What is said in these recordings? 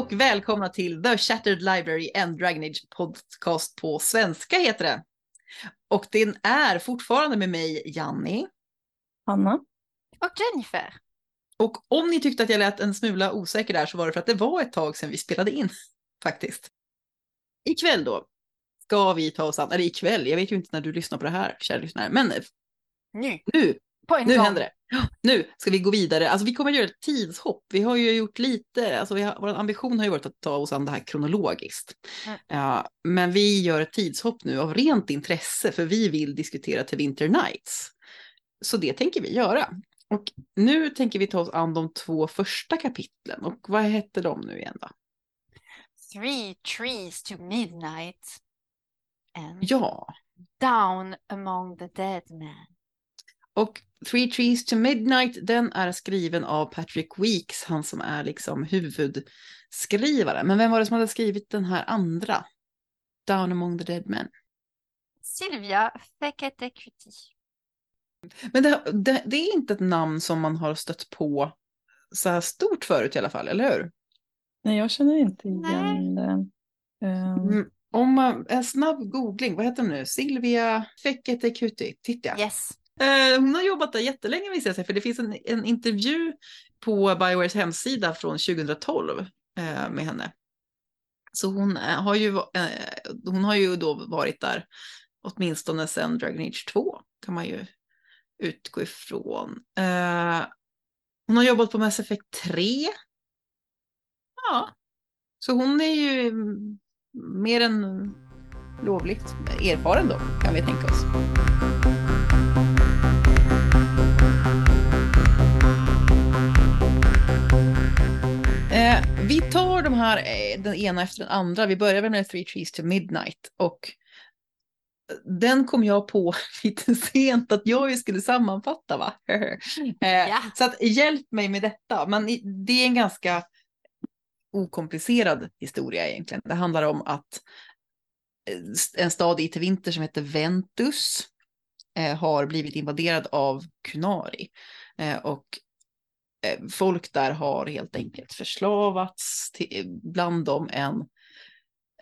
Och välkomna till The Shattered Library and Dragon Age podcast på svenska heter det. Och den är fortfarande med mig, Janni. Hanna. Och Jennifer. Och om ni tyckte att jag lät en smula osäker där så var det för att det var ett tag sedan vi spelade in, faktiskt. Ikväll då ska vi ta oss an, eller ikväll, jag vet ju inte när du lyssnar på det här, kära lyssnare, men Nu. nu På en Nu gång. händer det. Nu ska vi gå vidare. Alltså vi kommer att göra ett tidshopp. Vi har ju gjort lite, alltså vi har, vår ambition har ju varit att ta oss an det här kronologiskt. Mm. Ja, men vi gör ett tidshopp nu av rent intresse för vi vill diskutera till Winter Nights. Så det tänker vi göra. Och nu tänker vi ta oss an de två första kapitlen. Och vad hette de nu igen då? Three trees to midnight. And Ja, down among the dead men. Och Three Trees to Midnight, den är skriven av Patrick Weeks, han som är liksom huvudskrivare. Men vem var det som hade skrivit den här andra? Down among the dead men. Sylvia Fekete-Kuti. Men det, det, det är inte ett namn som man har stött på så här stort förut i alla fall, eller hur? Nej, jag känner inte igen det. Mm. Om man, en snabb googling, vad heter hon nu? Silvia Fekete-Kuti, titta. Yes. Eh, hon har jobbat där jättelänge visar sig, för det finns en, en intervju på Biowares hemsida från 2012 eh, med henne. Så hon, eh, har ju, hon har ju då varit där åtminstone sedan Dragon Age 2, kan man ju utgå ifrån. Hon har jobbat på Mass Effect 3. Ja, så hon är ju mer än lovligt erfaren då, kan vi tänka oss. Här eh, den ena efter den andra. Vi börjar väl med Three Trees to Midnight. Och den kom jag på lite sent att jag ju skulle sammanfatta va? eh, Ja. Så att hjälp mig med detta. Men det är en ganska okomplicerad historia egentligen. Det handlar om att eh, en stad i Tevinter som heter Ventus eh, har blivit invaderad av Kunari. Eh, och eh, folk där har helt enkelt förslavats, till, bland dem en,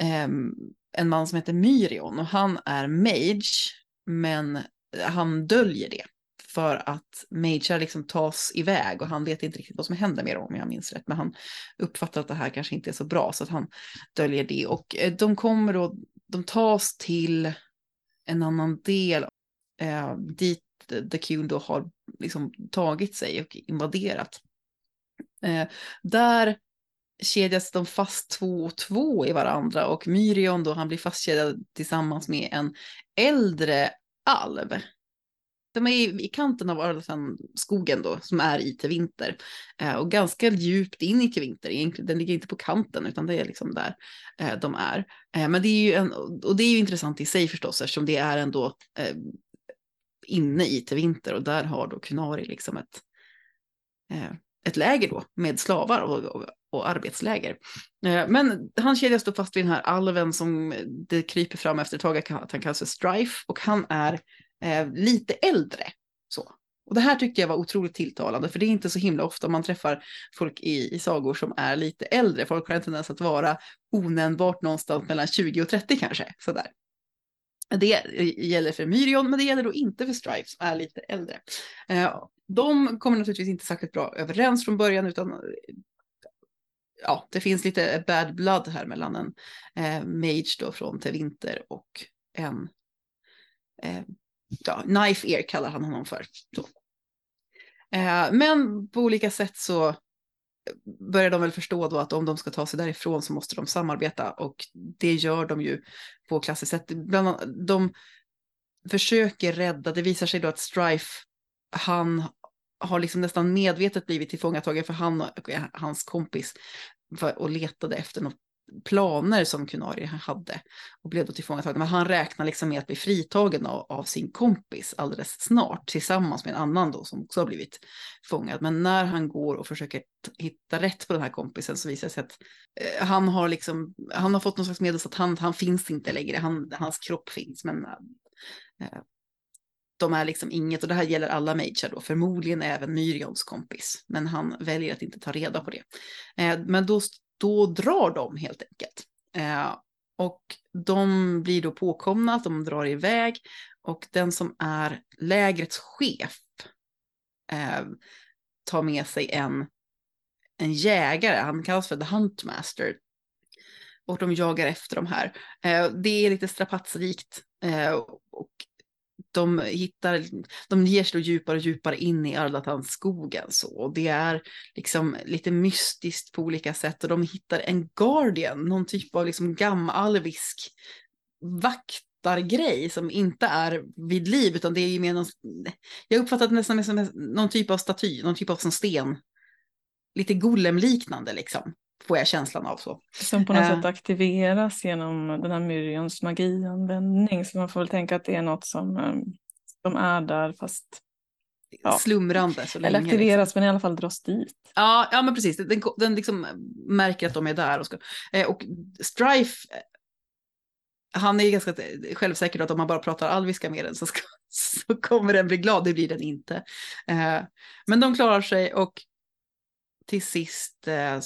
ehm, en man som heter Myrion. Och han är mage, men han döljer det för att mager liksom tas iväg och han vet inte riktigt vad som händer med dem om jag minns rätt, men han uppfattar att det här kanske inte är så bra så att han döljer det. Och eh, de kommer då, de tas till en annan del eh, dit The Q då har liksom tagit sig och invaderat. Eh, där kedjas de fast två och två i varandra och Myrion då han blir fastkedjad tillsammans med en äldre alv. De är i, i kanten av Arlatan skogen då som är i Tevinter eh, och ganska djupt in i Tevinter. Egentligen, den ligger inte på kanten utan det är liksom där eh, de är. Eh, men det är ju en, och det är ju intressant i sig förstås eftersom det är ändå eh, inne i Tevinter och där har då Kunari liksom ett, eh, ett läger då med slavar och, och, och arbetsläger. Eh, men han kedjas då fast vid den här alven som det kryper fram efter ett tag att han kallas för Strife och han är eh, lite äldre. Så. Och det här tyckte jag var otroligt tilltalande för det är inte så himla ofta man träffar folk i, i sagor som är lite äldre. Folk har en tendens att vara onämnbart någonstans mellan 20 och 30 kanske. Sådär. Det gäller för Myrion, men det gäller då inte för Strife som är lite äldre. Eh, de kommer naturligtvis inte särskilt bra överens från början, utan eh, ja, det finns lite bad blood här mellan en eh, mage då från Tevinter och en eh, ja, knife ear kallar han honom för. Så. Eh, men på olika sätt så börjar de väl förstå då att om de ska ta sig därifrån så måste de samarbeta och det gör de ju på klassiskt sätt. Bland annat, de försöker rädda, det visar sig då att Strife, han har liksom nästan medvetet blivit tillfångatagen för han och eh, hans kompis och letade efter något planer som Kunari hade och blev då tillfångatagen. Men han räknar liksom med att bli fritagen av, av sin kompis alldeles snart tillsammans med en annan då som också har blivit fångad. Men när han går och försöker hitta rätt på den här kompisen så visar det sig att eh, han har liksom, han har fått någon slags medel så att han, han finns inte längre, han, hans kropp finns men eh, de är liksom inget, och det här gäller alla mager då, förmodligen även Myrions kompis, men han väljer att inte ta reda på det. Eh, men då då drar de helt enkelt. Eh, och de blir då påkomna att de drar iväg och den som är lägrets chef eh, tar med sig en, en jägare, han kallas för The Huntmaster. Och de jagar efter de här. Eh, det är lite strapatsrikt eh, och de hittar, de ger sig då djupare och djupare in i Arlatanskogen så. Och det är liksom lite mystiskt på olika sätt och de hittar en Guardian, någon typ av liksom gammalvisk vaktargrej som inte är vid liv utan det är ju mer någon, jag uppfattar det nästan som någon typ av staty, någon typ av som sten. Lite golemliknande liksom får jag känslan av så. Som på något Eh. sätt aktiveras genom den här Myrions magianvändning. Så man får väl tänka att det är något som, eh, som är där fast, Ja. Slumrande så länge. eller liksom. aktiveras men i alla fall dras dit. Ja, ja men precis. Den, den liksom märker att de är där. Och, ska, eh, och Strife, eh, han är ganska självsäker att om man bara pratar alviska med den så, ska, så kommer den bli glad. Det blir den inte. Eh, men de klarar sig och till sist eh,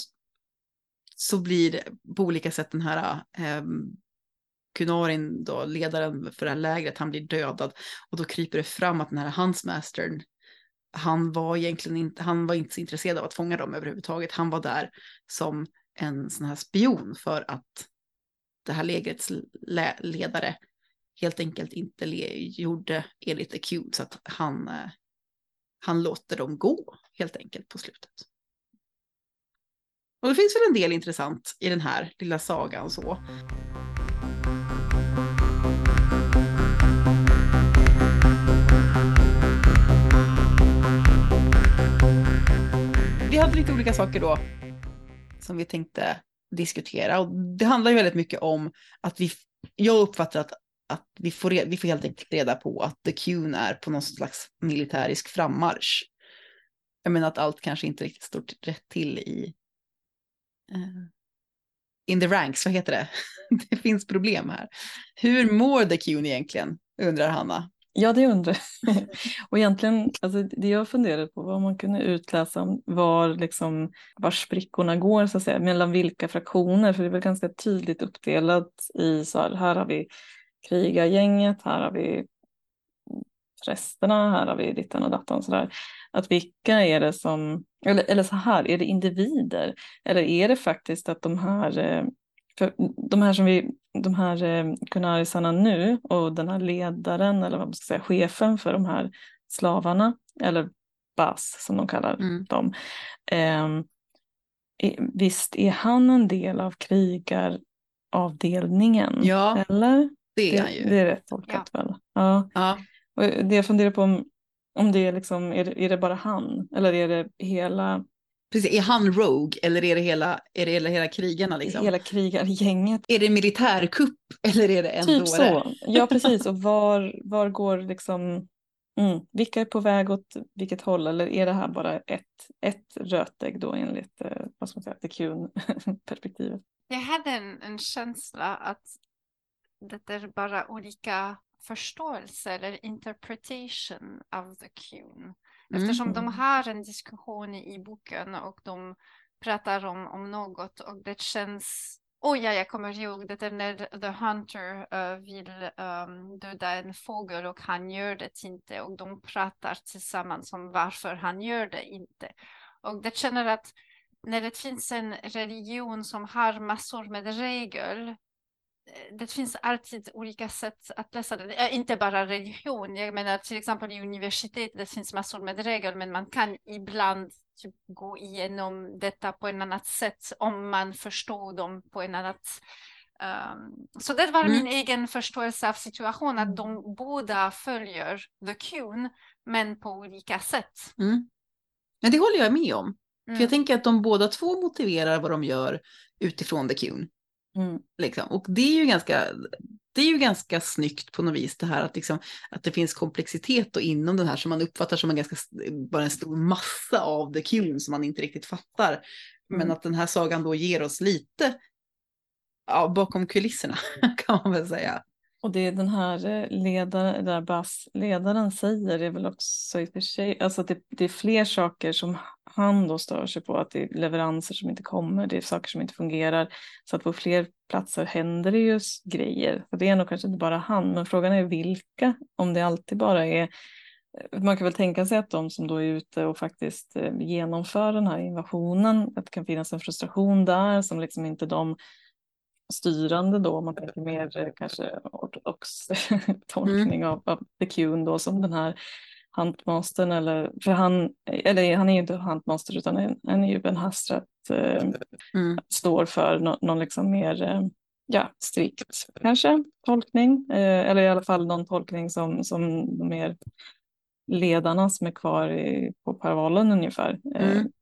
så blir på olika sätt den här eh, Kunarin, då, ledaren för det här lägret, han blir dödad. Och då kryper det fram att den här Huntsmastern han var egentligen inte, han var inte så intresserad av att fånga dem överhuvudtaget. Han var där som en sån här spion för att det här lägrets le- ledare helt enkelt inte gjorde enligt Acute så att han, eh, han låter dem gå helt enkelt på slutet. Och det finns väl en del intressant i den här lilla sagan så. Vi hade lite olika saker då som vi tänkte diskutera. Och det handlar ju väldigt mycket om att vi, jag uppfattar att, att vi, får, vi får helt enkelt reda på att The Qn är på någon slags militärisk frammarsch. Jag menar att allt kanske inte riktigt står rätt till i Eh, in the ranks, vad heter det? det finns problem här. Hur mår The Qn egentligen, undrar Hanna. Ja, det undrar jag. Och egentligen, alltså, det jag funderade på var om man kunde utläsa om var, liksom, var sprickorna går, så att säga, mellan vilka fraktioner, för det är väl ganska tydligt uppdelat i så här, här har vi krigargänget, här har vi prästerna, här har vi dittan och dattan, sådär. Att vilka är det som, eller, eller så här, är det individer? Eller är det faktiskt att de här, eh, för de här som vi, de här eh, kunarisarna nu och den här ledaren eller vad man ska säga, chefen för de här slavarna, eller bas som de kallar Mm. dem. är- visst är han en del av krigaravdelningen? Ja, Eller? det är han ju. det är rätt tolkat väl? Ja. Ja. Och det jag funderar på om, om det är liksom, är det, är det bara han? Eller är det hela, Precis, är han Rogue eller är det hela, är det hela, hela krigarna liksom? hela krigargänget? Är det militärkupp eller är det en Typ dåre? så. Ja, precis. Och var, var går liksom, mm, vilka är på väg åt vilket håll? Eller är det här bara ett, ett rötägg då enligt, eh, vad ska man säga, TQn-perspektivet? Jag hade en, en känsla att det är bara olika förståelse eller interpretation of the Qn. Eftersom de Mm. har en diskussion i boken och de pratar om, om något och det känns Oh ja, jag kommer ihåg det är när The Hunter eh, vill um, döda en fågel och han gör det inte och de pratar tillsammans om varför han gör det inte. Och det känner att när det finns en religion som har massor med regler det finns alltid olika sätt att läsa det. Eh, Inte bara religion. Jag menar till exempel i universitet det finns massor med regler men man kan ibland typ gå igenom detta på ett annat sätt om man förstår dem på ett annat um, så det var Mm. min egen förståelse av situationen att de båda följer the Qn men på olika sätt. Mm. Men det håller jag med om. Mm. För jag tänker att de båda två motiverar vad de gör utifrån The Qn. Mm. Liksom. Och det är ju ganska, det är ju ganska snyggt på något vis det här att, liksom, att det finns komplexitet och inom den här som man uppfattar som en ganska, bara en stor massa av The Qn som man inte riktigt fattar. Men Mm. att den här sagan då ger oss lite ja, bakom kulisserna kan man väl säga. Och det den här ledaren, där Bas, ledaren säger är väl också i och för sig, alltså det, det är fler saker som han då stör sig på att det är leveranser som inte kommer, det är saker som inte fungerar. Så att på fler platser händer det ju grejer. Och det är nog kanske inte bara han, men frågan är vilka. Om det alltid bara är man kan väl tänka sig att de som då är ute och faktiskt eh, genomför den här invasionen, att det kan finnas en frustration där som liksom inte de styrande då, om man tänker mer eh, kanske ortodox tolkning mm. av, av The Qun då som den här Huntmastern eller, för han, eller han är ju inte Huntmaster utan han är ju Ben Hastrat eh, mm. står för no, någon liksom mer eh, ja, strikt kanske tolkning eh, eller i alla fall någon tolkning som, som de mer ledarna som är kvar i, på parvalen ungefär eh, mm.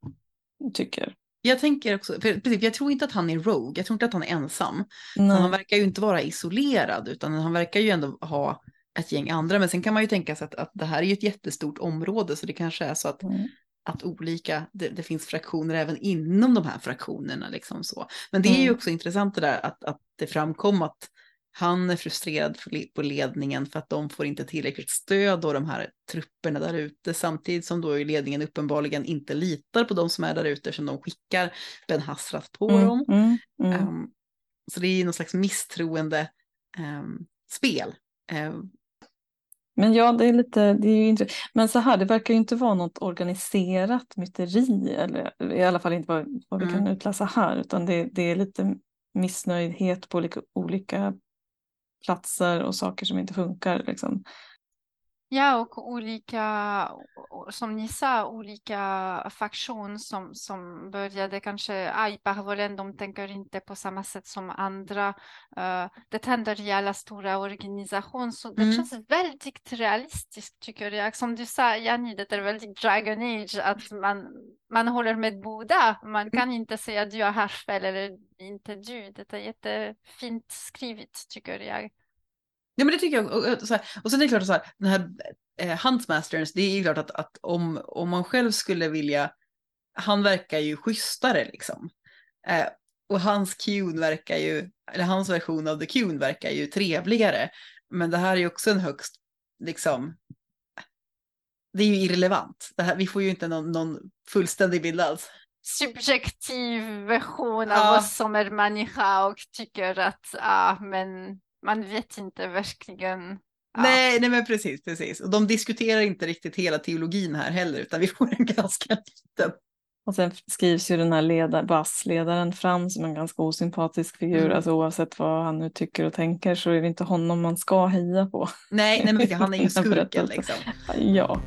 tycker. Jag tänker också, för, jag tror inte att han är rogue, jag tror inte att han är ensam. Han verkar ju inte vara isolerad utan han verkar ju ändå ha ett gäng andra. Men sen kan man ju tänka sig att, att det här är ju ett jättestort område så det kanske är så att, mm. att olika, det, det, finns fraktioner även inom de här fraktionerna. Liksom så. Men det är ju mm. också intressant det där att, att det framkom att han är frustrerad på ledningen för att de får inte tillräckligt stöd och de här trupperna där ute samtidigt som då ledningen uppenbarligen inte litar på de som är där ute som de skickar Ben Hasrat på mm, dem. Mm, mm. Um, så det är ju någon slags misstroende um, spel. Um, men ja, det är lite, det är ju inte, men så här, det verkar ju inte vara något organiserat myteri, eller i alla fall inte vad, vad vi kan mm. utläsa här, utan det, det är lite missnöjdhet på olika, olika platser och saker som inte funkar. Liksom. Ja, och olika, som ni sa, olika faktioner som, som började kanske, ah, i Parvolen, de tänker inte på samma sätt som andra. Uh, det händer i alla stora organisationer, så det mm. känns väldigt realistiskt tycker jag. Som du sa, Janni, det är väldigt Dragon Age, att man, man håller med båda. Man mm. kan inte säga du har fel eller inte du. Det är jättefint skrivet tycker jag. Ja men det tycker jag. Och, så här, och sen är det klart så här, den här eh, Huntmasters, det är ju klart att, att om, om man själv skulle vilja, han verkar ju schysstare liksom. Eh, och hans Qn verkar ju, eller hans version av The Qn verkar ju trevligare. Men det här är ju också en högst, liksom, det är ju irrelevant. Det här, vi får ju inte någon, någon fullständig bild alls. Subjektiv version av ja. oss som är människa och tycker att, ah, men man vet inte verkligen. Ja. Nej, nej, men precis, precis. Och de diskuterar inte riktigt hela teologin här heller, utan vi får en ganska liten. Och sen skrivs ju den här ledar, bassledaren fram som en ganska osympatisk figur. Mm. Alltså oavsett vad han nu tycker och tänker så är det inte honom man ska heja på. Nej, nej men han är ju skurken liksom. Ja.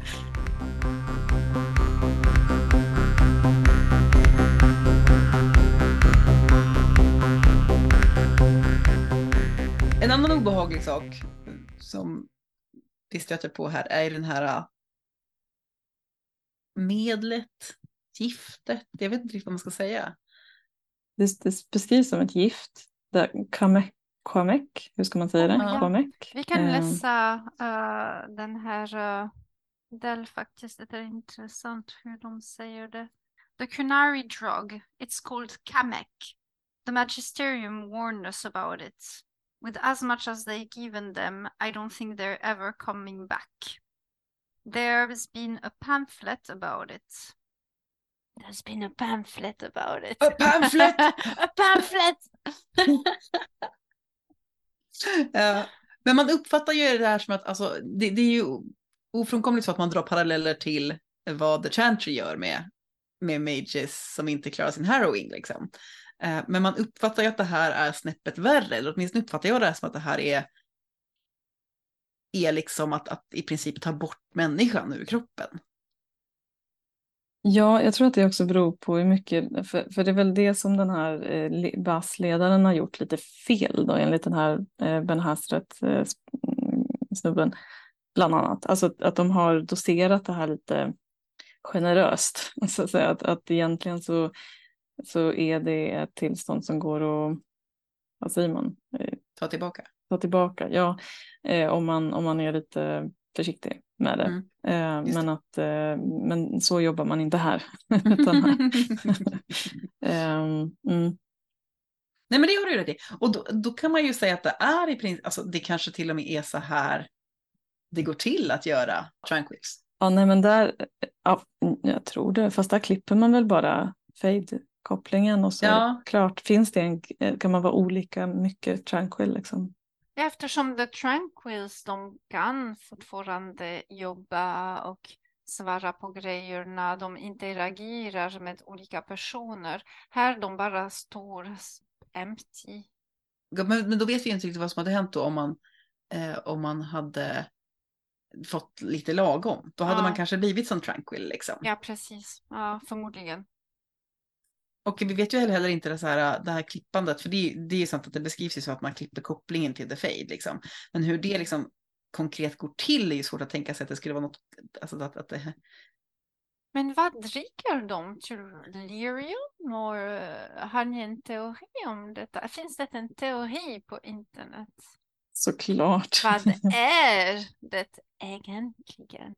En annan obehaglig sak som vi stöter på här är den här äh, medlet, giftet, jag vet inte riktigt vad man ska säga. Det, det beskrivs som ett gift, kamek, kamek, hur ska man säga det? Kamek. Vi kan ehm. läsa uh, den här uh, del faktiskt, det är intressant hur de säger det. The Kunari drug, it's called kamek. The magisterium warned us about it. With as much as they've given them, I don't think they're ever coming back. There's been a pamphlet about it. There's been a pamphlet about it. A pamphlet! a pamphlet! ja. Men man uppfattar ju det här som att alltså, det, det är ju ofrånkomligt så att man drar paralleller till vad The Chantry gör med, med mages som inte klarar sin harrowing. Liksom. Eh, men man uppfattar ju att det här är snäppet värre, eller åtminstone uppfattar jag det som att det här är, är liksom att, att i princip ta bort människan ur kroppen. Ja, jag tror att det också beror på hur mycket, för, för det är väl det som den här eh, basledaren har gjort lite fel då enligt den här eh, Ben Hasret eh, mm, snubben bland annat. Alltså att, att de har doserat det här lite generöst. Så att, säga. att, att egentligen så så är det ett tillstånd som går att, vad säger man? Eh, ta tillbaka. Ta tillbaka, ja. Eh, om, man, om man är lite försiktig med det. Mm. Eh, men, att, eh, men så jobbar man inte här. Ehm, mm. Nej men det har du rätt i. Och då, då, kan man ju säga att det är i princip, alltså det kanske till och med är så här det går till att göra tranquils. Ja, nej men där, ja, jag tror det, fast där klipper man väl bara fade-kopplingen och så Ja. klart, finns det en, kan man vara olika mycket tranquil liksom? Eftersom The Tranquils, de kan fortfarande jobba och svara på grejerna, de interagerar med olika personer. Här de bara står empty. Ja, Men, men då vet vi inte riktigt vad som hade hänt då om man, eh, om man hade fått lite lagom. Då hade Ja. man kanske blivit som tranquil liksom. Ja, precis. Ja, förmodligen. Och vi vet ju heller, inte det, så här, det här klippandet, för det, är- det är ju sant att det beskrivs ju så att man klipper kopplingen till the fade liksom. Men hur det liksom konkret går till är ju svårt att tänka sig att det skulle vara något, alltså att, att det, Men vad dricker de till Lyrium? Och, eh, har ni en teori om detta? Finns det en teori på internet? Såklart. Vad är det egentligen?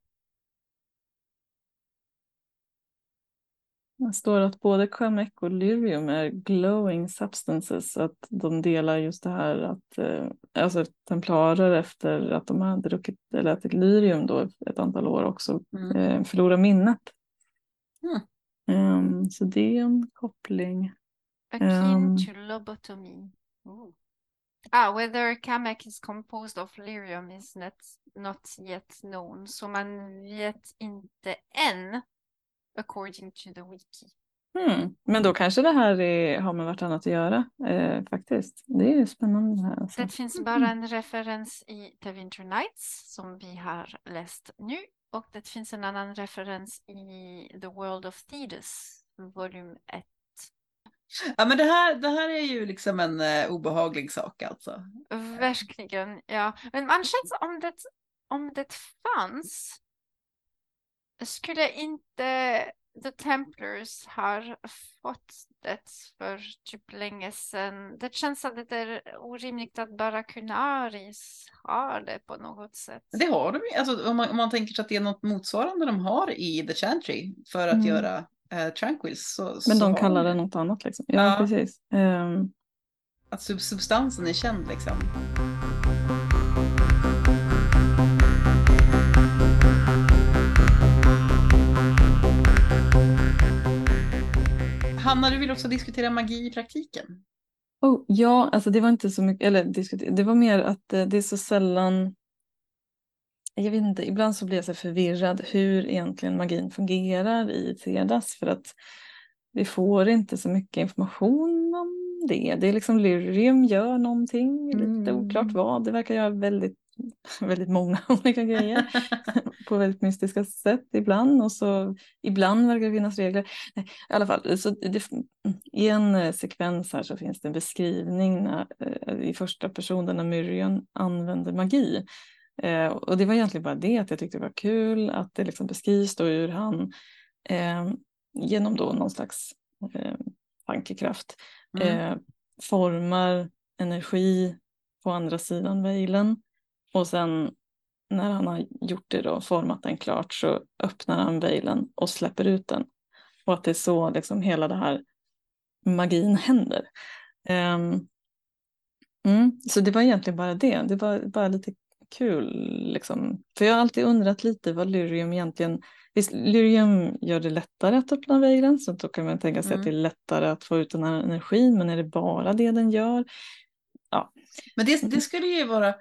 Det står att både Kamek och Lyrium är glowing substances, så att de delar just det här att eh, alltså templarer efter att de har druckit eller ätit Lyrium då ett antal år också Mm. eh, förlorar minnet. Mm. Ehm, så det är en koppling. Akin Um, to lobotomy. Ooh. Ah, whether Kamek is composed of lyrium is not, not yet known. Så man vet inte än, according to the wiki. Hmm. Men då kanske det här är, har med vartannat att göra eh, faktiskt. Det är ju spännande det här. Alltså. Det finns bara en referens i The Winter Nights som vi har läst nu. Och det finns en annan referens i The World of Thetis, volym 1. Ja men det här, det här är ju liksom en eh, obehaglig sak alltså. Verkligen, ja. Men man känns om det, om det fanns skulle inte The Templars har fått det för typ länge sedan. Det känns att det är orimligt att bara Kunaris har det på något sätt. Det har de ju, alltså om man, om man tänker sig att det är något motsvarande de har i The Chantry för att Mm. göra eh, Tranquils. Så, Men de kallar de det något annat liksom. Ja, Ja. precis. Ehm, Att sub substansen är känd liksom. Hanna, du vill också diskutera magi i praktiken. Oh, ja, alltså det var inte så mycket, eller diskutera, det var mer att eh, det är så sällan, jag vet inte, ibland så blir jag så förvirrad hur egentligen magin fungerar i Tedas för att vi får inte så mycket information om det. Det är liksom Lyrium gör någonting, lite Mm. oklart vad, det verkar göra väldigt, väldigt många olika grejer på väldigt mystiska sätt ibland och så ibland verkar det finnas regler. Nej, I alla fall, så det, i en eh, sekvens här så finns det en beskrivning när, eh, i första person där när Myrion använder magi. Eh, och det var egentligen bara det att jag tyckte det var kul att det liksom beskrivs då hur han eh, genom då någon slags eh, tankekraft Mm. eh, formar energi på andra sidan vejlen och sen när han har gjort det då, format den klart, så öppnar han vejlen och släpper ut den. Och att det är så liksom hela det här magin händer. Ehm, mm, så det var egentligen bara det. Det var bara lite kul. Liksom. För jag har alltid undrat lite vad Lyrium egentligen... Visst, Lyrium gör det lättare att öppna vejlen, så då kan man tänka sig Mm. att det är lättare att få ut den här energin, men är det bara det den gör? Men det, det skulle ju vara,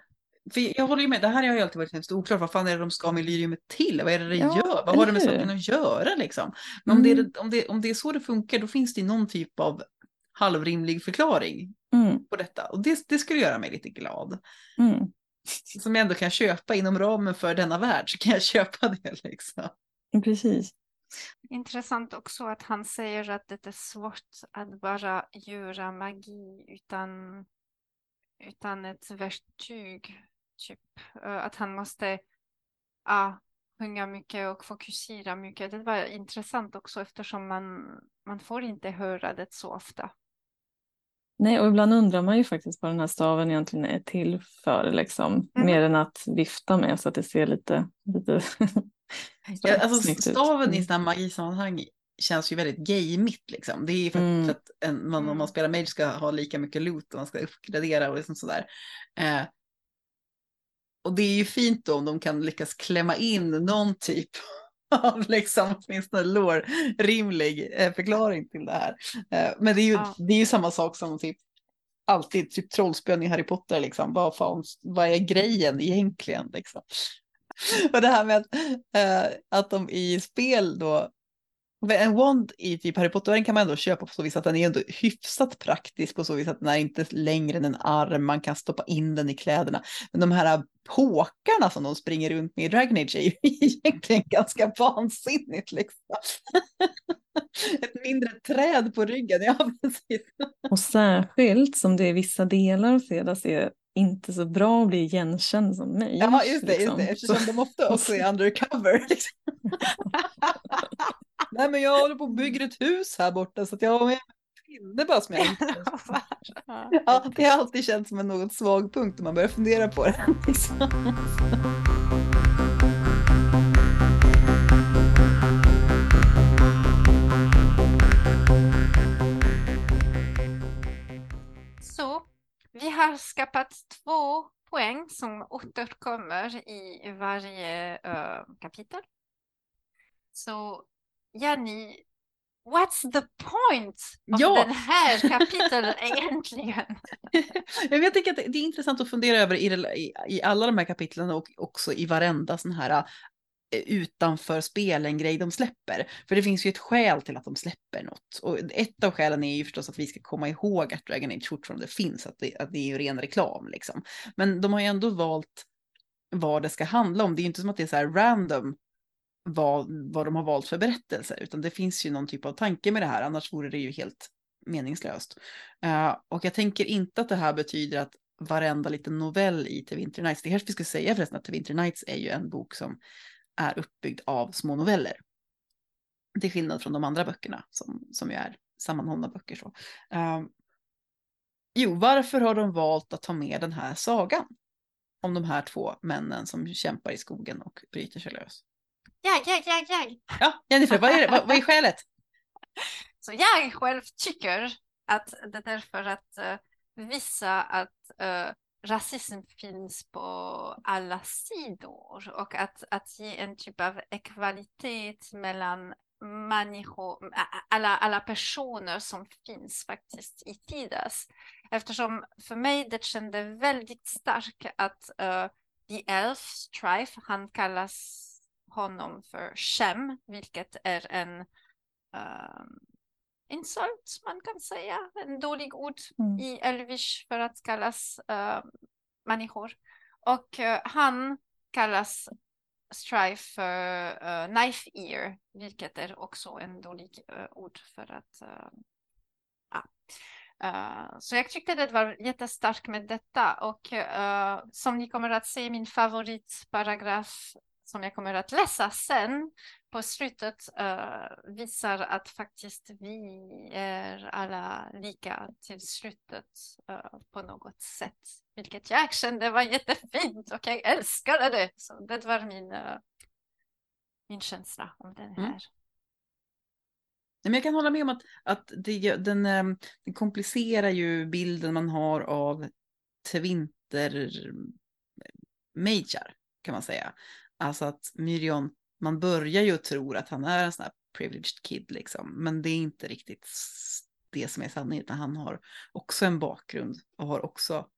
för jag håller ju med, det här har ju alltid varit hemskt oklart, vad fan är det de ska med lyriumet till? Vad är det det Ja, gör? Vad har det med saken att göra liksom? Men om, det Mm. är, om, det, om det är så det funkar, då finns det någon typ av halvrimlig förklaring Mm, på detta. Och det, det skulle göra mig lite glad. mm. Som jag ändå kan köpa inom ramen för denna värld, så kan jag köpa det liksom. Precis. Intressant också att han säger att det är svårt att bara göra magi utan, utan ett verktyg. Typ eh, att han måste ja, sjunga mycket och fokusera mycket. Det var intressant också eftersom man, man får inte höra det så ofta. Nej, och ibland undrar man ju faktiskt vad den här staven egentligen är till för, liksom. Mhm. Mer än att vifta med så att det ser lite, lite Ja, alltså snyggt ut. staven i Mm. sådana magisammanhang känns ju väldigt gameigt liksom. Det är ju för Mm. att en, man, om Mm. man spelar mage ska ha lika mycket loot och man ska uppgradera och liksom sådär. Eh, och det är ju fint då om de kan lyckas klämma in någon typ av liksom åtminstone lår, rimlig eh, förklaring till det här. Eh, men det är, ju, Ja. det är ju samma sak som typ alltid typ trollspön i Harry Potter liksom. Vad, fan, vad är grejen egentligen liksom? Och det här med att, eh, att de i spel då en wand i typ Harry Potter kan man ändå köpa på så vis att den är ändå hyfsat praktisk på så vis att den är inte längre än en arm, man kan stoppa in den i kläderna. Men de här påkarna som de springer runt med i Dragon Age är ju egentligen ganska vansinnigt liksom. Ett mindre träd på ryggen, ja precis. Och särskilt som det är vissa delar av Cedas är inte så bra att bli igenkänd som mig. Ja just det, just liksom. det. eftersom de ofta också är undercover. Liksom. Nej men jag håller på och bygger ett hus här borta så att jag har med bara som jag Ja, det har alltid känts som en något svag punkt om man börjar fundera på det. Liksom. Så vi har skapat två poäng som återkommer i varje eh, kapitel. Så Jenny, what's the point of Ja. den här kapitlet egentligen? Jag tycker att det är intressant att fundera över i, i, alla de här kapitlen och också i varenda sån här eh, utanför spelen grej de släpper. För det finns ju ett skäl till att de släpper något. Och ett av skälen är ju förstås att vi ska komma ihåg att Dragon Age fortfarande finns, att det, att det är ju ren reklam liksom. Men de har ju ändå valt vad det ska handla om. Det är ju inte som att det är så här random vad, vad de har valt för berättelser, utan det finns ju någon typ av tanke med det här, annars vore det ju helt meningslöst. Uh, och jag tänker inte att det här betyder att varenda liten novell i The Winter Nights, det kanske vi ska säga förresten att The Winter Nights är ju en bok som är uppbyggd av små noveller. Till skillnad från de andra böckerna som, som ju är sammanhållna böcker. Så. Uh, jo, varför har de valt att ta med den här sagan? Om de här två männen som kämpar i skogen och bryter sig lös. Jag, jag, jag, jag. Ja, Jennifer, vad är, det, vad, vad är skälet? Så jag själv tycker att det är för att eh, visa att eh, rasism finns på alla sidor och att, att ge en typ av ekvalitet mellan människor, alla, alla personer som finns faktiskt i Tidas. Eftersom för mig det kände väldigt starkt att uh, The Elf Strife, han kallas honom för Shem, vilket är en um, insult man kan säga, en dålig ord Mm. i Elvish för att kallas uh, människor. Och uh, han kallas Strife för uh, knife ear, vilket är också en dålig uh, ord för att uh, ja. Uh, så jag tyckte det var jättestarkt med detta och uh, som ni kommer att se min favoritparagraf som jag kommer att läsa sen på slutet uh, visar att faktiskt vi är alla lika till slutet uh, på något sätt. Vilket jag kände var jättefint och jag älskade det. Så det var min, uh, min känsla om den här. Mm. Men jag kan hålla med om att, att det, den, eh, den komplicerar ju bilden man har av Tvinter Majar, kan man säga. Alltså att Myrion, man börjar ju tro att han är en sån här privileged kid liksom, men det är inte riktigt det som är sanningen, utan han har också en bakgrund och har också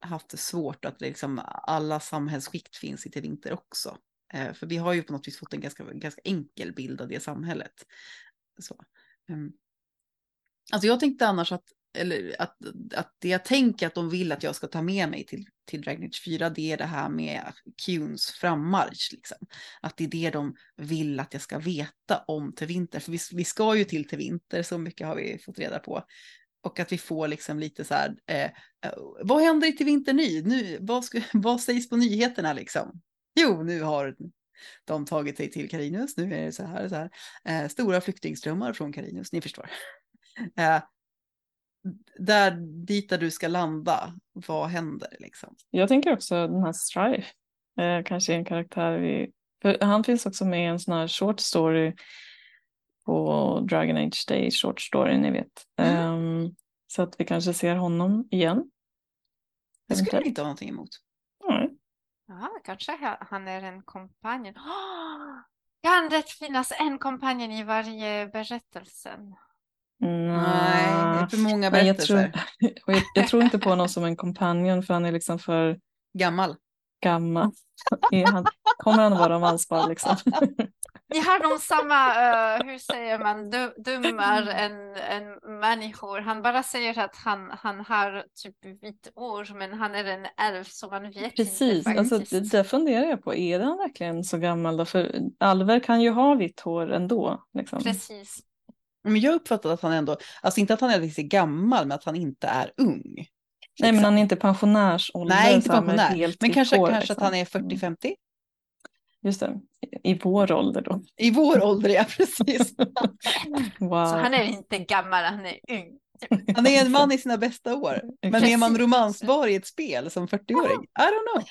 haft det svårt att liksom alla samhällsskikt finns i vinter också. Eh, för vi har ju på något vis fått en ganska, ganska enkel bild av det samhället. Så. Um, alltså jag tänkte annars att, eller att, att det jag tänker att de vill att jag ska ta med mig till, till Dragnage 4, det är det här med Kuns frammarsch. Liksom. Att det är det de vill att jag ska veta om till vinter. För vi, vi ska ju till till vinter, så mycket har vi fått reda på. Och att vi får liksom lite så här, eh, eh vad händer i till vinter ny? Nu, vad, ska, vad sägs på nyheterna liksom? Jo, nu har de tagit sig till Karinus. Nu är det så här, så här. Eh, stora flyktingströmmar från Karinus, ni förstår. Eh, där, dit där du ska landa, vad händer liksom? Jag tänker också den här Strife, eh, kanske är en karaktär vi... För han finns också med i en sån här short story på Dragon Age Day, short story, ni vet. Mm. Um, så att vi kanske ser honom igen. Det skulle jag inte ha någonting emot. Nej. Ja, kanske ha- han är en kompanjon. Kan det finnas en kompanjon i varje berättelse? Nej, det är för många Nej, jag, berättelser. tror, och jag, jag tror inte på honom som en kompanjon för han är liksom för Gammal. gammal. Han, kommer han att vara romanspar liksom? Ni har de samma, eh, hur säger man, du, dummar än, än människor. Han bara säger att han, han har typ vitt år, men han är en älv så man vet Precis, inte alltså, det där funderar jag på. Är han verkligen så gammal då? För alver kan ju ha vitt hår ändå. Liksom. Precis. Men jag uppfattar att han ändå, alltså inte att han är riktigt gammal, men att han inte är ung. Nej, men Liksom. han är inte pensionärsålder. Nej, inte pensionär. Men kanske, hår, kanske att liksom. han är 40-50. Just det, i vår ålder då. I vår ålder, ja precis. Wow. Så han är inte gammal, han är ung. Han är en man i sina bästa år. Men är man romansbar i ett spel som 40-åring? I don't know.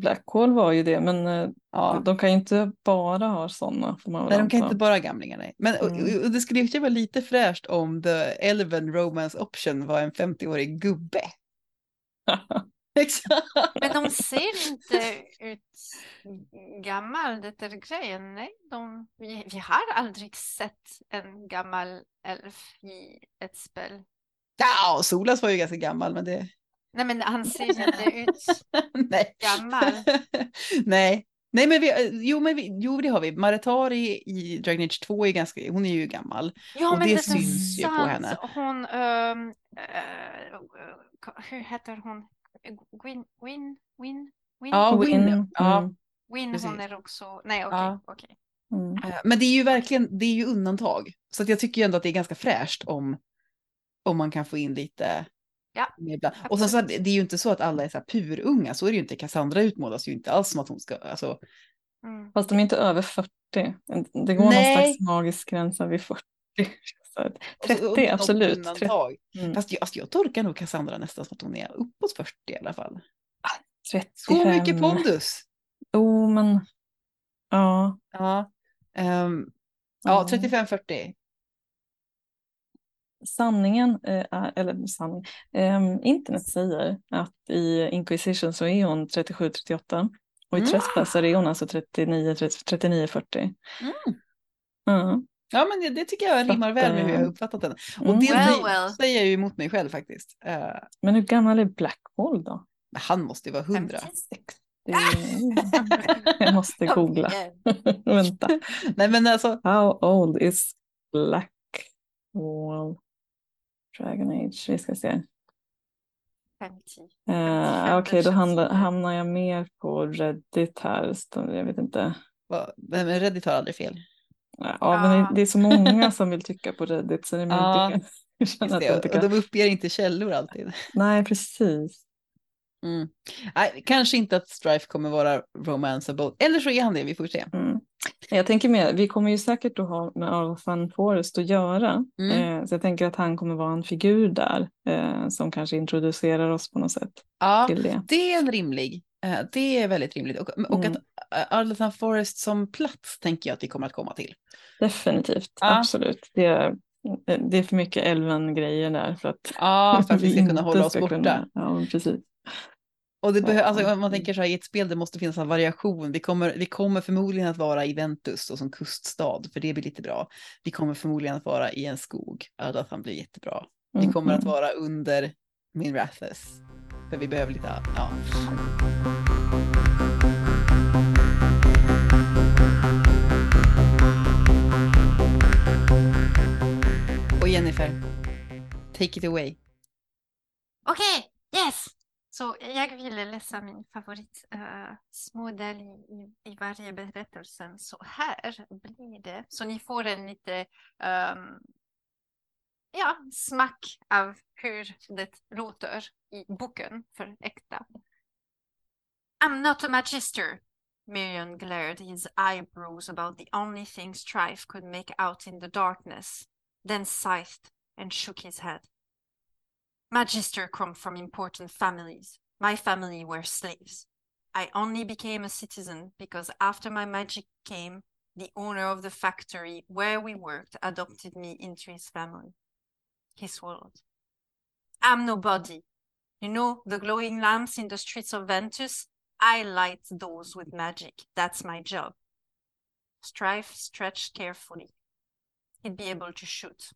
Blackhall var ju det, men eh, Ja. de kan ju inte bara ha sådana. Nej, de kan inte bara gamlingar. Nej. Men Mm. och det skulle ju vara lite fräscht om the Elven Romance Option var en 50-årig gubbe. Men de ser inte ut gammal, det är grejen. Nej, de, vi, vi har aldrig sett en gammal elf i ett spel. Ja, Solas var ju ganska gammal, men det... Nej, men han ser inte ut Nej. gammal. Nej. Nej, men vi, jo, men vi, jo, det har vi. Maretari i Dragon Age 2 är ganska, hon är ju gammal. Ja, Och men det det, syns ju på henne. Hon, ehm, eh, hur heter hon? Gwyn, Win, Win, Win, Ja, Ja. mm, Win precis. hon är också, nej okej, Ja. okej. mm. Eh, Men det är ju verkligen, det är ju undantag. Så att jag tycker ju ändå att det är ganska fräscht om, om man kan få in lite Ja. Och sen så är det är ju inte så att alla är så här purunga, så är det ju inte. Cassandra utmålas ju inte alls som att hon ska, alltså, Mm. Fast de är inte över 40. Det går någon Nej. slags magisk gräns vid 40. Så att och så 30, något absolut. 30. Undantag. Mm. Fast jag, alltså, jag tolkar nog Cassandra nästan som att hon är uppåt 40 i alla fall. 35. Så mycket pondus. Jo, men ja. Ja, ja Ja. 35-40. Sanningen, eh, är, eller sanning, ehm, internet säger att i Inquisition så är hon 37-38 och i Mm. Trespasser är hon alltså 39-40. Mm. Ja. Ja, men det, det tycker jag rimmar väl med hur jag har uppfattat den. Och Mm. det Well, säger, well. säger jag ju emot mig själv faktiskt. Eh, Men hur gammal är Blackwall då? han måste ju vara 100. 56. Det är... Jag måste googla. Vänta. Nej, men alltså, How old is Blackwall Dragon Age? Vi ska se. 50. Uh, Okej, det då hamnar, hamnar jag mer på Reddit här. Så Jag vet inte. vad, men Reddit har aldrig fel. Ja, men det, det är så många som vill tycka på Reddit så det är Ja, mycket. Att jag och tycker... de uppger inte källor alltid. Nej, precis. Mm. Nej, kanske inte att Strife kommer vara romanceable. Eller så är han det, vi får se. Mm. Jag tänker mer, vi kommer ju säkert att ha med Arvan Forrest att göra. Mm. Eh, så jag tänker att han kommer vara en figur där eh, som kanske introducerar oss på något sätt Ja, det. det är en rimlig. eh, Det är väldigt rimligt. Och, och Mm. att eh, Arleton Forest som plats tänker jag att vi kommer att komma till. Definitivt, Ja. absolut. Det är, det är för mycket älven-grejer där för att, Ja, för att vi ska kunna hålla oss borta. kunna- Ja, precis. Och det behö- Ja. alltså, om man tänker så här i ett spel, det måste finnas en variation. Vi kommer, vi kommer förmodligen att vara i Ventus och som kuststad, för det blir lite bra. Vi kommer förmodligen att vara i en skog, Ardathan blir jättebra. Vi Mm, kommer att mm. vara under min Rathas, för vi behöver lite, ja. Och Jennifer, take it away. Okej, yes! Så jag ville läsa min favoritsmodell eh, uh, i, i, varje berättelse. Så här blir det. Så ni får en lite um, ja, smack av hur det låter i boken för äkta. I'm not a magister. Miriam glared his eyebrows about the only thing Strife could make out in the darkness, then sighed and shook his head. Magister come from important families. My family were slaves. I only became a citizen because after my magic came, the owner of the factory where we worked adopted me into his family. He swallowed. I'm nobody. You know the glowing lamps in the streets of Ventus? I light those with magic. That's my job. Strife stretched carefully. He'd be able to shoot.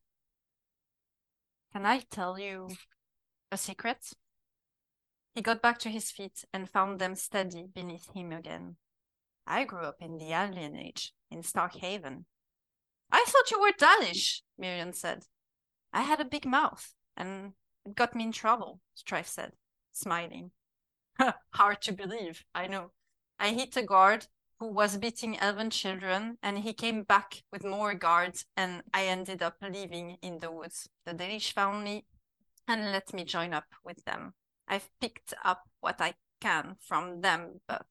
Can I tell you a secret? He got back to his feet and found them steady beneath him again. I grew up in the Alien Age, in Starkhaven. I thought you were Danish, Miriam said. I had a big mouth, and it got me in trouble, Strife said, smiling. Hard to believe, I know. I hit a guard who was beating elven children, and he came back with more guards, and I ended up living in the woods. The Danish found me and let me join up with them. I've picked up what I can from them, but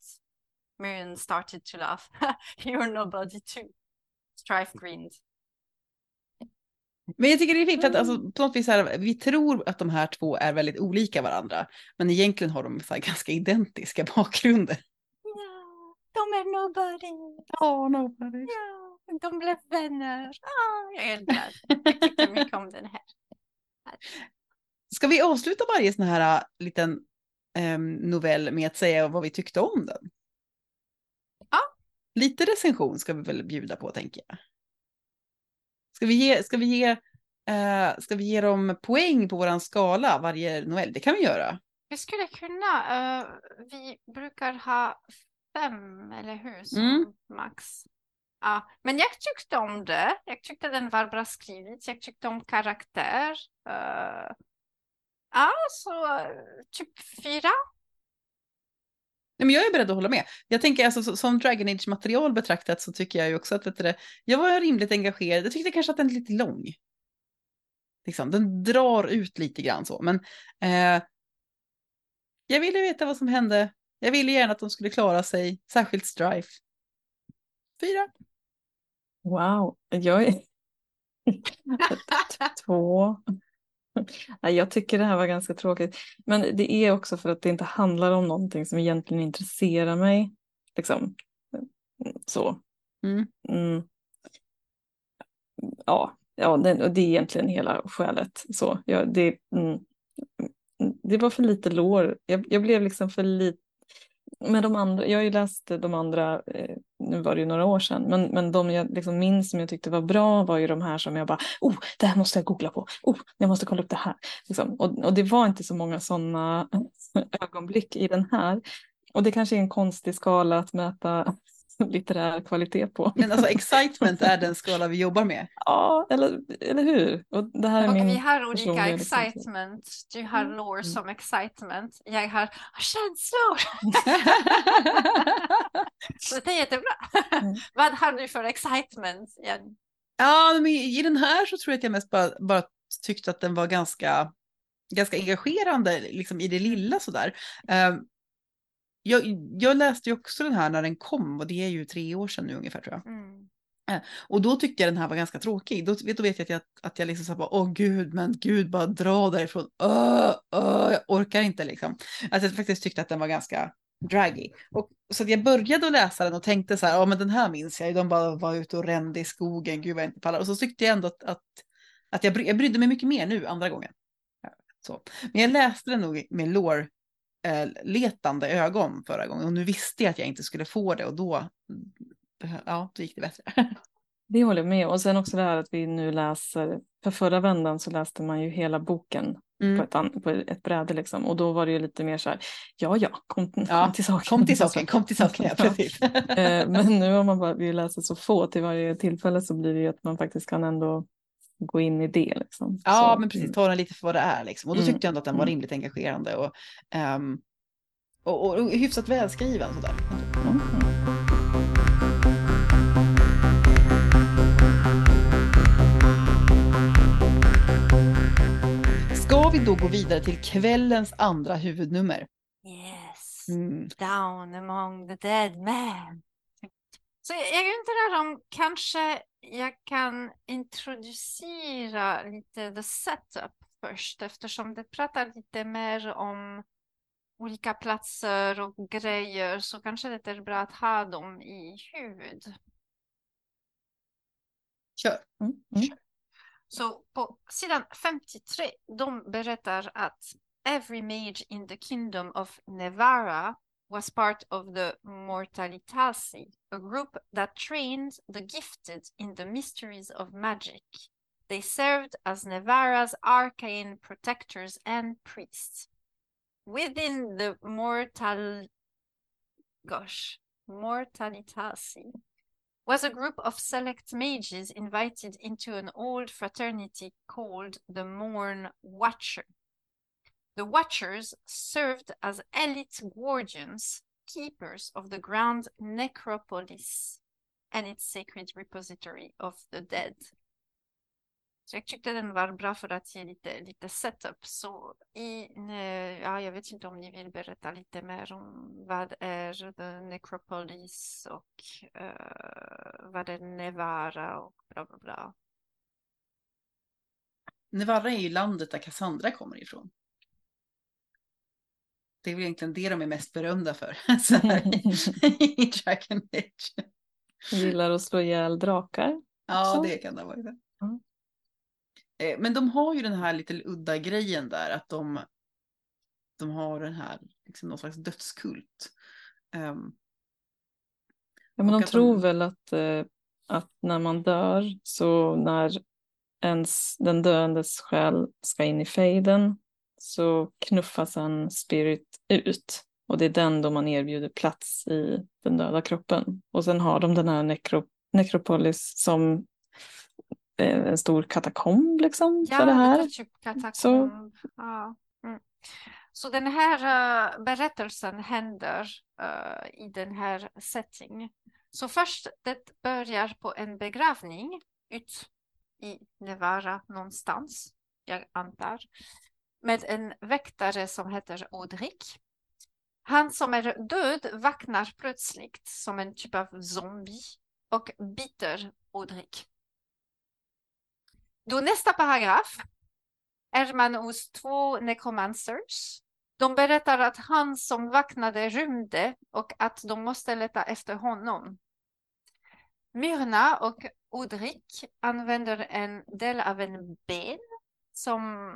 Miriam started to laugh. You're nobody too. Strife grinned. Men jag tycker det är fint för att alltså, på något vis här, vi tror att de här två är väldigt olika varandra. Men egentligen har de så här, ganska identiska bakgrunder. Ja, de är nobody. Ja, nobody. Ja, de blev vänner. Ah, jag är glad. Jag tyckte mycket om den här. Ska vi avsluta varje sån här äh, liten um, novell med att säga vad vi tyckte om den? Ja. Lite recension ska vi väl bjuda på tänker jag. Ska vi ge, ska vi ge, uh, ska vi ge dem poäng på våran skala varje novell? Det kan vi göra. Vi skulle kunna, uh, vi brukar ha fem, eller hur, som Mm. max. Ja, men jag tyckte om det. Jag tyckte den var bra skrivet. Jag tyckte om karaktär. Uh, ja, så typ fyra. Nej, men jag är beredd att hålla med. Jag tänker alltså så- som Dragon Age material betraktat så tycker jag ju också att vet du, jag var rimligt engagerad. Jag tyckte kanske att den är lite lång. Liksom, den drar ut lite grann så, men eh, jag ville veta vad som hände. Jag ville gärna att de skulle klara sig, särskilt Strife. Fyra. Wow, jag är två. Jag tycker det här var ganska tråkigt. Men det är också för att det inte handlar om någonting som egentligen intresserar mig. Liksom. Så. Mm. Mm. Ja, ja det, och det är egentligen hela skälet. Så, ja, det, mm, det var för lite lår. Jag, jag blev liksom för lite med de andra, jag har ju läst de andra, eh, nu var det ju några år sedan, men, men de jag liksom minns som jag tyckte var bra var ju de här som jag bara, oh, det här måste jag googla på, oh, jag måste kolla upp det här. Liksom. Och, och det var inte så många sådana ögonblick i den här. Och det kanske är en konstig skala att mäta litterär kvalitet på. Men alltså excitement är den skala vi jobbar med. Ja, eller, eller hur? Och det här är Och min vi har olika liksom- excitement. Du har Mm. lore Mm. som excitement. Jag har känslor. Så det är jättebra. Mm. Vad har du för excitement? Ja, Ja, men i den här så tror jag att jag mest bara, bara tyckte att den var ganska, ganska engagerande liksom i det lilla sådär. Um, jag, jag läste ju också den här när den kom och det är ju tre år sedan nu ungefär tror jag. Mm. Och då tyckte jag den här var ganska tråkig. Då, då vet jag att jag, att jag liksom sa bara, åh gud, men gud, bara dra därifrån. Öh, öh, jag orkar inte liksom. Att jag faktiskt tyckte att den var ganska draggy. Och, så jag började att läsa den och tänkte så här, ja men den här minns jag ju, de bara var ute och rände i skogen, gud vad jag inte pallar. Och så tyckte jag ändå att, att, att jag, bry, jag brydde mig mycket mer nu andra gången. Så. Men jag läste den nog med lår eh, letande ögon förra gången och nu visste jag att jag inte skulle få det och då, ja, då gick det bättre. Det håller jag med. Och sen också det här att vi nu läser, för förra vändan så läste man ju hela boken på, Mm. ett, an- på ett bräde liksom. Och då var det ju lite mer så här, ja ja, kom, Ja, kom till saken. Kom till saken, kom till saken, ja, Ja. precis. Eh, Men nu har man bara, vi läser så få till varje tillfälle så blir det ju att man faktiskt kan ändå gå in i det. Liksom. Ja, så, men precis, ta den lite för vad det är liksom. Och då Mm, tyckte jag ändå att den var mm. rimligt engagerande och, ehm, och, och, och hyfsat välskriven sådär. Mm. Ska vi då gå vidare till kvällens andra huvudnummer? Yes. Mm. Down among the dead men. Så jag undrar om kanske jag kan introducera lite the setup först eftersom det pratar lite mer om olika platser och grejer så kanske det är bra att ha dem i huvud. Kör. Mm. Mm. Så på sidan 53, de berättar att every mage in the kingdom of Nevara was part of the Mortalitasi, a group that trained the gifted in the mysteries of magic. They served as Nevara's arcane protectors and priests. Within the Mortal... Gosh, Mortalitasi was a group of select mages invited into an old fraternity called the Morn Watcher. The Watchers served as elite guardians, keepers of the Grand Necropolis and its sacred repository of the dead. Så jag tyckte den var bra för att ge lite, lite setup. Så i, eh, ja, jag vet inte om ni vill berätta lite mer om vad är The Necropolis och uh, vad är Nevara och bla bla bla. Nevara är ju landet där Cassandra kommer ifrån. Det är väl egentligen det de är mest berömda för här, i Dragon Age. Gillar att slå ihjäl drakar. Ja, också. det kan det vara. Mm. Eh, Men de har ju den här lite udda grejen där att de, de har den här, liksom någon slags dödskult. Ehm, Ja, men de tror de- väl att, eh, att när man dör, så när ens, den döendes själ ska in i fejden så knuffas en spirit ut. Och det är den då man erbjuder plats i den döda kroppen. Och sen har de den här nekro, nekropolis som eh, en stor katakomb liksom Ja, för det här. typ katakomb. Ja. Mm. Så den här eh, berättelsen händer eh, i den här setting. Så först, det börjar på en begravning ut i Nevara någonstans, jag antar, med en väktare som heter Odrik. Han som är död vaknar plötsligt som en typ av zombie och biter Odrik. Då nästa paragraf är man hos två necromancers. De berättar att han som vaknade rymde och att de måste leta efter honom. Myrna och Odrik använder en del av en ben som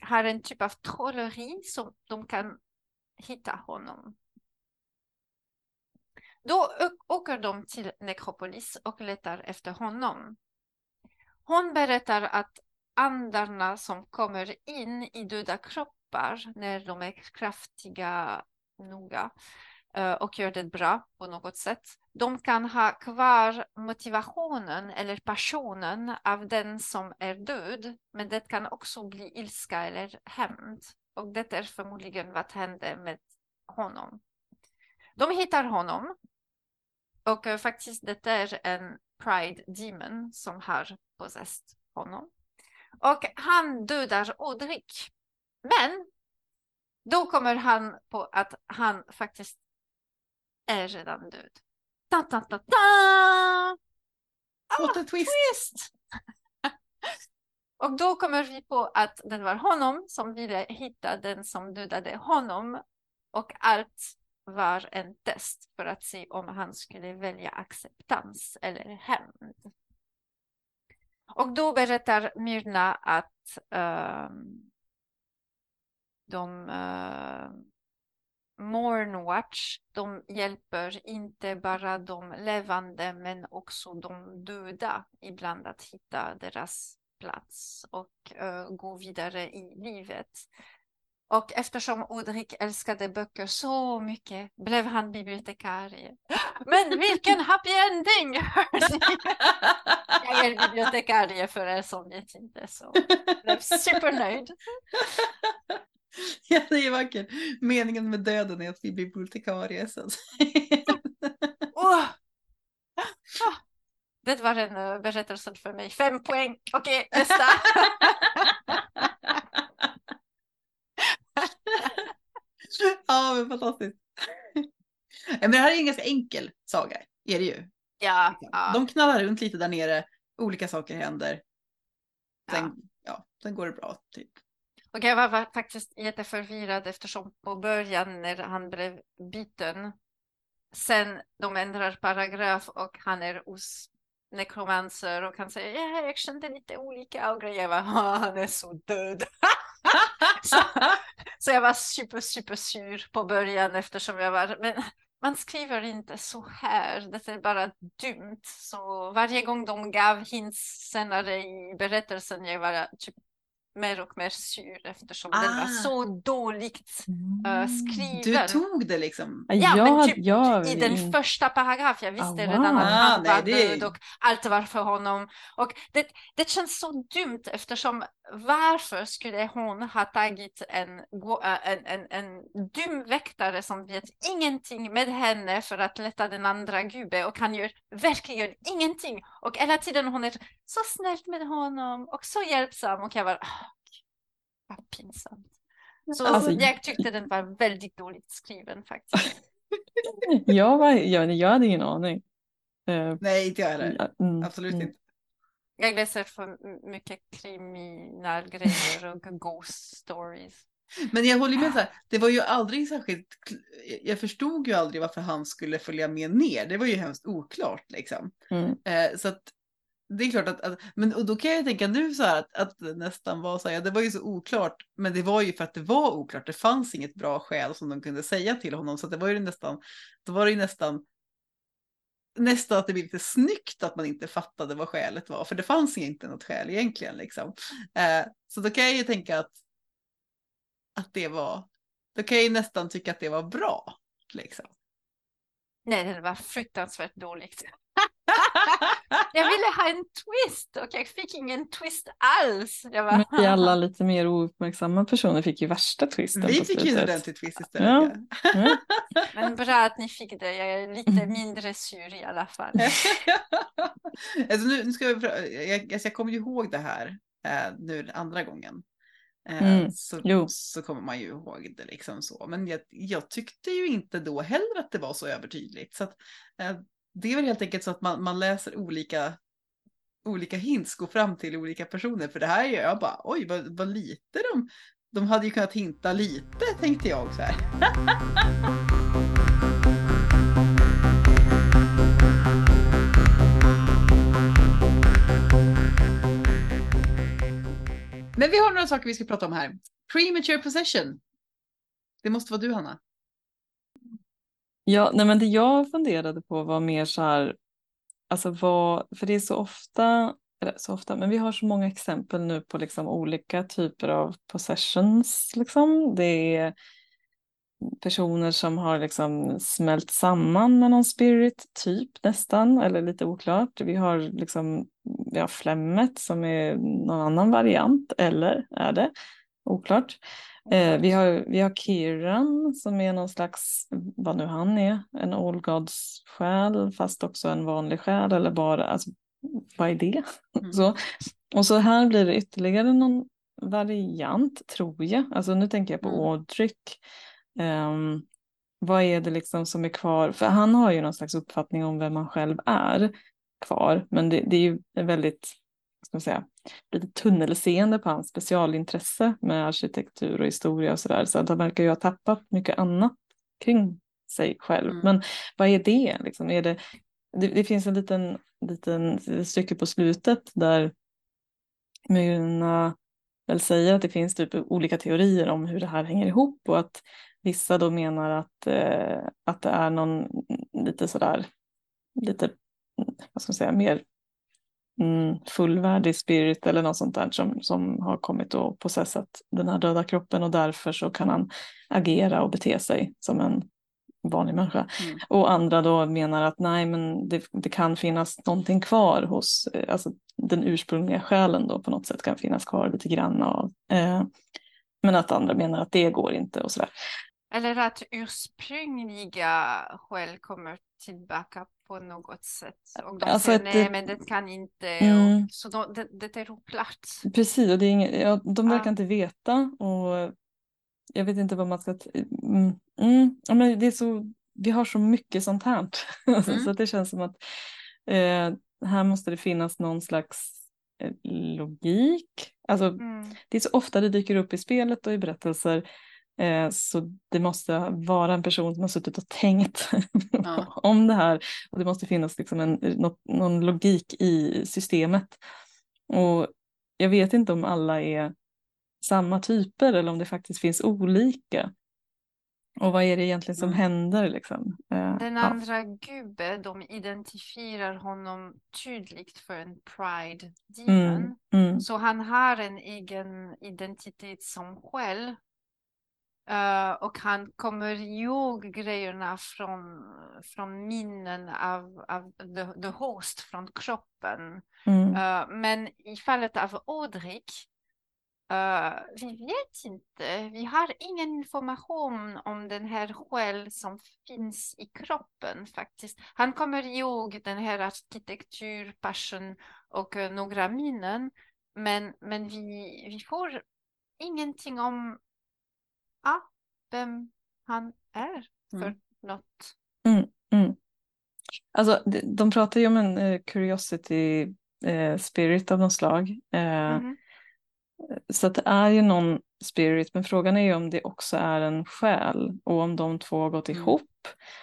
har en typ av trolleri som de kan hitta honom. Då åker de till Necropolis och letar efter honom. Hon berättar att andarna som kommer in i döda kroppar när de är kraftiga noga och gör det bra på något sätt. De kan ha kvar motivationen eller passionen av den som är död, men det kan också bli ilska eller hämnd. Och det är förmodligen vad hände med honom. De hittar honom och eh, faktiskt det är en Pride Demon som har possessed honom. Och han dödar Odrik. Men då kommer han på att han faktiskt är redan död. Ta, ta, ta, ta! What a twist! Twist! Och då kommer vi på att det var honom som ville hitta den som dödade honom och allt var en test för att se om han skulle välja acceptans eller hämnd. Och då berättar Myrna att ehm, de uh, Mornwatch, de hjälper inte bara de levande men också de döda ibland att hitta deras plats och eh, gå vidare i livet. Och eftersom Odrik älskade böcker så mycket blev han bibliotekarie. Men vilken happy ending! Jag är bibliotekarie för er som vet inte så. Jag blev supernöjd. Ja, det är vackert. Meningen med döden är att vi blir bibliotekarie. Så. Åh! Ah, Det var en uh, berättelse för mig. Fem poäng. Okej, nästa. ja, men fantastiskt. Ja, Men det här är en ganska enkel saga, är det ju. Ja, ja, De knallar runt lite där nere, olika saker händer. Sen, ja. ja. sen går det bra, typ. Och jag var faktiskt jätteförvirrad eftersom på början när han blev biten, sen de ändrar paragraf och han är hos nekromanser och han säger ja, jag kände lite olika och grejer. Jag var, han är så död. så, så Så jag var super, super sur på början eftersom jag var, men man skriver inte så här, det är bara dumt. Så varje gång de gav hints senare i berättelsen, jag var typ mer och mer sur eftersom den var Ah. så dåligt uh, skriven. Du tog det liksom. Ja, jag, men typ jag i den första paragrafen, jag visste Ah, redan wow. att han Ah, nej, var det är- död och allt var för honom. Och det, det känns så dumt eftersom varför skulle hon ha tagit en, äh, en, en, en dum väktare som vet ingenting med henne för att leta den andra gubbe och han gör verkligen ingenting. Och hela tiden hon är så snäll med honom och så hjälpsam och jag var, ah, vad pinsamt. Så Alltså- jag tyckte den var väldigt dåligt skriven faktiskt. jag, var, jag, jag hade ingen aning. Eh, Nej, inte jag heller. mm, Absolut mm. inte. Jag läser för mycket kriminalgrejer och ghost stories. Men jag håller med så här, det var ju aldrig särskilt, jag förstod ju aldrig varför han skulle följa med ner. Det var ju hemskt oklart liksom. Mm. Eh, så att det är klart att, att men och då kan jag tänka nu så här att, att det nästan var så här, ja, det var ju så oklart, men det var ju för att det var oklart. Det fanns inget bra skäl som de kunde säga till honom, så det var ju nästan, då var det ju nästan nästan att det blev lite snyggt att man inte fattade vad skälet var, för det fanns inte något skäl egentligen liksom. Eh, så då kan jag ju tänka att att det var, då kan jag ju nästan tycka att det var bra. Liksom. Nej, det var fruktansvärt dåligt. Jag ville ha en twist och jag fick ingen twist alls. Jag var, Men vi alla lite mer ouppmärksamma personer fick ju värsta twisten Vi fick ju en ordentlig twist istället. Ja. Men bra att ni fick det. Jag är lite mindre sur i alla fall. alltså nu, nu ska jag, jag, alltså jag kommer ju ihåg det här eh, nu den andra gången. Eh, Mm, så, jo. så kommer man ju ihåg det liksom så. Men jag, jag tyckte ju inte då heller att det var så övertydligt. Så att, eh, det är väl helt enkelt så att man, man läser olika olika hints går fram till olika personer. För det här är jag bara, oj vad, vad lite de, de hade ju kunnat hinta lite tänkte jag så här. Men vi har några saker vi ska prata om här. Premature possession. Det måste vara du Hanna. Ja, nej men det jag funderade på var mer så här, alltså vad, för det är så ofta, eller så ofta, men vi har så många exempel nu på liksom olika typer av possessions. Liksom. Det är personer som har liksom smält samman med någon spirit, typ nästan, eller lite oklart. Vi har liksom, vi har flemmet som är någon annan variant, eller är det? Oklart. Eh, vi, har, vi har Kiran som är någon slags, vad nu han är, en All Gods själ fast också en vanlig själ eller bara, alltså vad är det? Mm. Så. Och så här blir det ytterligare någon variant tror jag. Alltså nu tänker jag på Mm. Audric. Ehm, vad är det liksom som är kvar? För han har ju någon slags uppfattning om vem han själv är kvar. Men det, det är ju väldigt, ska man säga, lite tunnelseende på hans specialintresse med arkitektur och historia och sådär. Så att han verkar ju ha tappat mycket annat kring sig själv. Mm. Men vad är det? Liksom? Är det, det, det finns en liten, liten stycke på slutet där Myrna väl säger att det finns typ olika teorier om hur det här hänger ihop och att vissa då menar att, eh, att det är någon lite sådär, lite, vad ska man säga, mer mm, fullvärdig spirit eller något sånt där som, som har kommit och possessat den här döda kroppen och därför så kan han agera och bete sig som en vanlig människa. Mm. Och andra då menar att nej men det, det kan finnas någonting kvar hos, eh, alltså den ursprungliga själen då på något sätt kan finnas kvar lite grann av. Eh, men att andra menar att det går inte och sådär. Eller att ursprungliga skäl kommer tillbaka på något sätt. Och de Alltså säger nej, det- men det kan inte. Mm. Och, så de, det, det är oklart. Precis, och det är inget, ja, de verkar Ja. inte veta och jag vet inte vad man ska... Mm, mm, men det är så, vi har så mycket sånt här. Mm. så att det känns som att eh, här måste det finnas någon slags eh, logik. Alltså, Mm. det är så ofta det dyker upp i spelet och i berättelser så det måste vara en person som har suttit och tänkt Ja. om det här och det måste finnas liksom en, något, någon logik i systemet. Och jag vet inte om alla är samma typer eller om det faktiskt finns olika. Och vad är det egentligen som Mm. händer liksom? Eh, Den ja. andra gubben, de identifierar honom tydligt för en pride demon. Mm, mm, Så han har en egen identitet som själv. Eh, och han kommer ihåg grejerna från, från minnen av, av the, the host, från kroppen. mm, Eh, men i fallet av Odrik, eh, vi vet inte. Vi har ingen information om den här själ som finns i kroppen faktiskt. Han kommer ihåg den här arkitektur, passion och några minnen. Men, men vi, vi får ingenting om ah, vem han är för Mm. något. mm. Alltså, de, de pratar ju om en eh, curiosity eh, spirit av något slag. Eh, Mhm. Så att det är ju någon spirit, men frågan är ju om det också är en själ och om de två har gått Mm. ihop.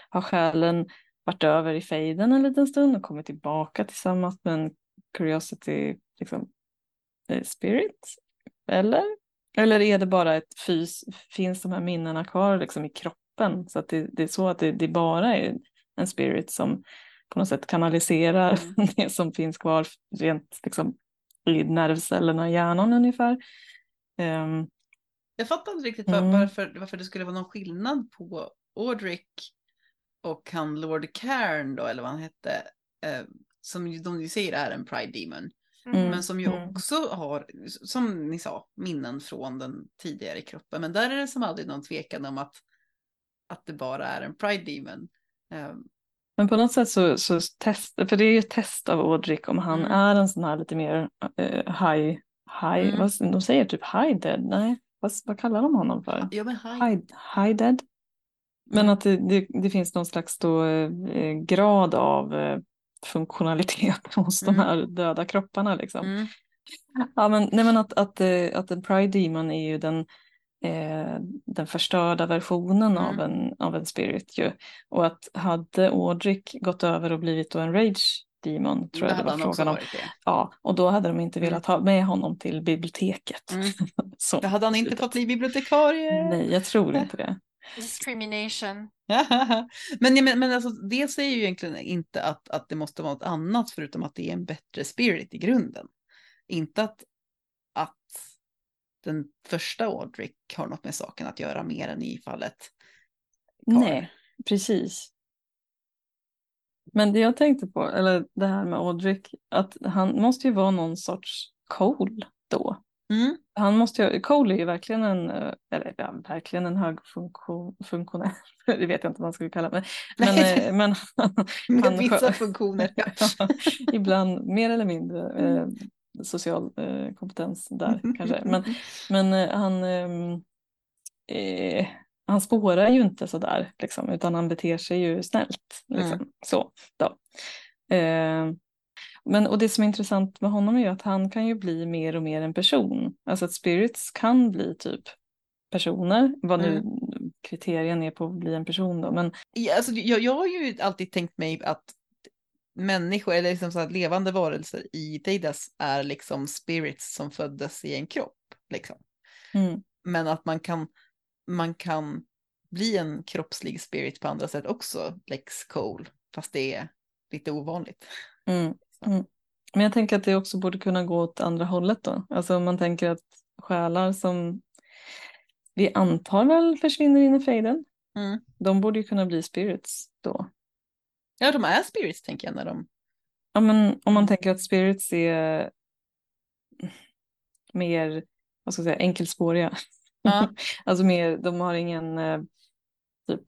Har själen varit över i fejden en liten stund och kommit tillbaka tillsammans med en curiosity liksom, spirit? Eller? Eller är det bara ett fys, finns de här minnena kvar liksom i kroppen? Så att det, det är så att det, det bara är en spirit som på något sätt kanaliserar Mm. det som finns kvar rent liksom, i nervcellerna i hjärnan ungefär. Ehm, Jag fattar inte riktigt var, Mm. varför, varför det skulle vara någon skillnad på Audric och han Lord Cairn då, eller vad han hette, eh, som de ju säger är en Pride Demon, Mm. men som ju mm. också har, som ni sa, minnen från den tidigare kroppen. Men där är det som aldrig någon tvekan om att, att det bara är en Pride Demon. Eh, Men på något sätt så, så test, för det är ju ett test av Audric om han Mm. är en sån här lite mer eh, high, high Mm. vad, de säger typ high dead, nej, vad, vad kallar de honom för? ja, men hi. High, high dead? Men att det, det, det finns någon slags då, eh, grad av eh, funktionalitet hos de Mm. här döda kropparna liksom. Mm. Ja, men, nej, men att, att, eh, att en Pride Demon är ju den, eh, den förstörda versionen av, Mm. en, av en spirit ju. Och att hade Audric gått över och blivit då en Rage Demon tror Det jag det var frågan om. Ja, och då hade de inte Mm. velat ha med honom till biblioteket. Mm. Så, Då hade han inte fått bli bibliotekarie. Nej, jag tror inte det. Discrimination. men, men, men alltså, det säger ju egentligen inte att, att det måste vara något annat förutom att det är en bättre spirit i grunden. Inte att, att den första Audrick har något med saken att göra mer än i fallet Karl. Nej, precis. Men det jag tänkte på, eller det här med Audrick, att han måste ju vara någon sorts Cole då. Mm. Han måste ju, Cole är ju verkligen en, eh, eller ja, verkligen en hög funktion, funktionär, det vet jag inte vad man skulle kalla det. Men, Nej. eh, men Med Han- vissa funktioner. ibland mer eller mindre eh, social eh, kompetens där kanske. Men, men eh, han, ehm, eh, han spårar ju inte sådär, liksom, utan han beter sig ju snällt. Liksom. Mm. Så, då. Men, och det som är intressant med honom är ju att han kan ju bli mer och mer en person. Alltså att spirits kan bli typ personer, vad nu kriterien är på att bli en person då. Men Ja, alltså, jag, jag har ju alltid tänkt mig att människor, eller liksom så levande varelser i Deidas är liksom spirits som föddes i en kropp. Liksom. mm, Men att man kan, man kan bli en kroppslig spirit på andra sätt också, Lex Cole, fast det är lite ovanligt. mm, mm. Men jag tänker att det också borde kunna gå åt andra hållet då. Alltså om man tänker att själar som vi antar väl försvinner in i fejden. Mm. De borde ju kunna bli spirits då. Ja, de är spirits tänker jag när de... Ja, men om man tänker att spirits är mer, vad ska jag säga, enkelspåriga. Ja. alltså mer, de har ingen eh, typ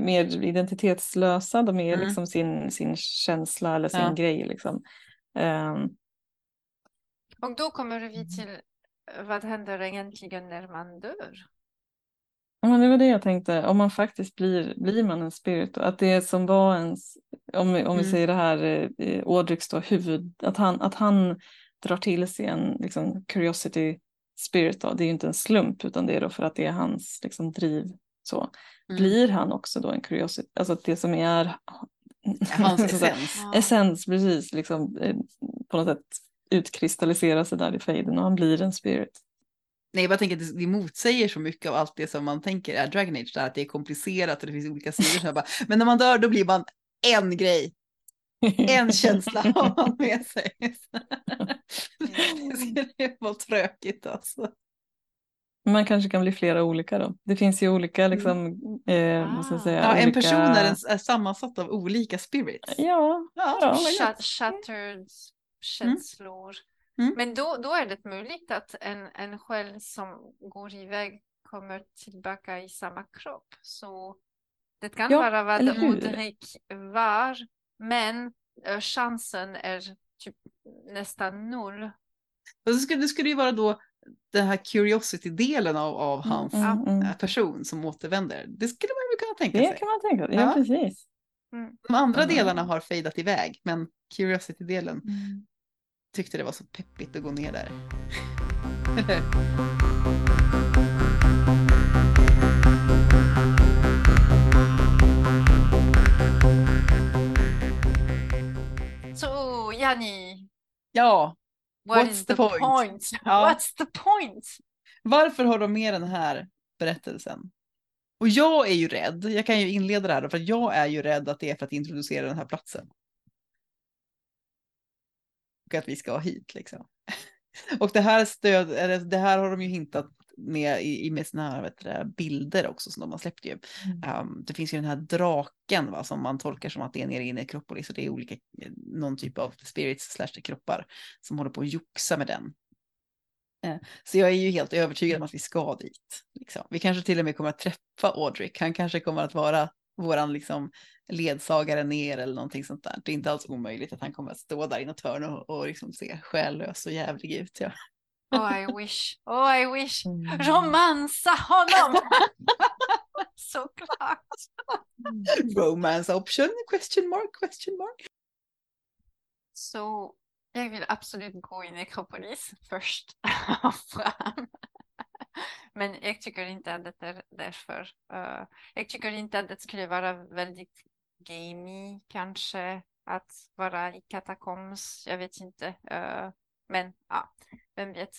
mer identitetslösa, de är Mm. liksom sin, sin känsla eller sin Ja. grej liksom. Ehm, Och då kommer vi till eh, vad händer egentligen när man dör? Ja, men det var det jag tänkte, om man faktiskt blir, blir man en spirit, att det som var ens, om, vi- om vi Mm. säger det här, eh, Audrics då, huvud, att han, att han drar till sig en liksom, curiosity spirit, då, det är ju inte en slump utan det är då för att det är hans liksom, driv. Så. Mm. Blir han också då en curiosity, alltså det som är Hans essens. Ja. essens, precis, liksom, eh, på något sätt utkristalliserar sig där i fejden och han blir en spirit. Nej, jag bara tänker att det, motsäger så mycket av allt det som man tänker är Dragon Age, där att det är komplicerat och det finns olika sidor. Bara, men när man dör då blir man en grej, en känsla har man med sig. det skulle vara tråkigt alltså. Man kanske kan bli flera olika då. Det finns ju olika liksom, eh, vad ska jag säga, Ja, en olika... person är, en, är sammansatt av olika spirits. Ja, Ja, ja. Shut, shattered känslor. Mm. Men då, då är det möjligt att en, en själ som går iväg kommer tillbaka i samma kropp. Så det kan Ja, vara vad? Modric var, men eh, chansen är typ nästan noll. Och så skulle, det skulle ju vara då den här curiosity-delen av, av hans Mm, mm. eh, person som återvänder. Det skulle man ju kunna tänka Det sig. kan man tänka sig. Ja, Ja. precis. De andra Mm. delarna har fejdat iväg, men curiosity-delen tyckte det var så peppigt att gå ner där. Så Janni, ja, what What's the the point? point? Ja. What's the point? varför har de med den här berättelsen? Och jag är ju rädd, jag kan ju inleda det här för jag är ju rädd att det är för att introducera den här platsen. Och att vi ska hit liksom. Och det här stöd, det här har de ju hintat med i, med vet du, bilder också som de har släppt ju. Um, det finns ju den här draken va, som man tolkar som att det är nere i Nekropolis och det är olika, någon typ av spirits slash kroppar som håller på att joxa med den. Så jag är ju helt övertygad om att vi ska dit. Liksom. Vi kanske till och med kommer att träffa Audric. Han kanske kommer att vara våran liksom, ledsagare ner eller någonting sånt där. Det är inte alls omöjligt att han kommer att stå där i något hörn och, och liksom se själlös och jävlig ut. Ja. Oh I wish, oh I wish. Mm. Romansa honom! Såklart. Romance option? Question mark? Question mark? Så jag vill absolut gå i Nekropolis först och fram. Men jag tycker inte att det är därför. Uh, jag tycker inte att det skulle vara väldigt gamey kanske att vara i katakombs. Jag vet inte. Uh, men ja, vem vet.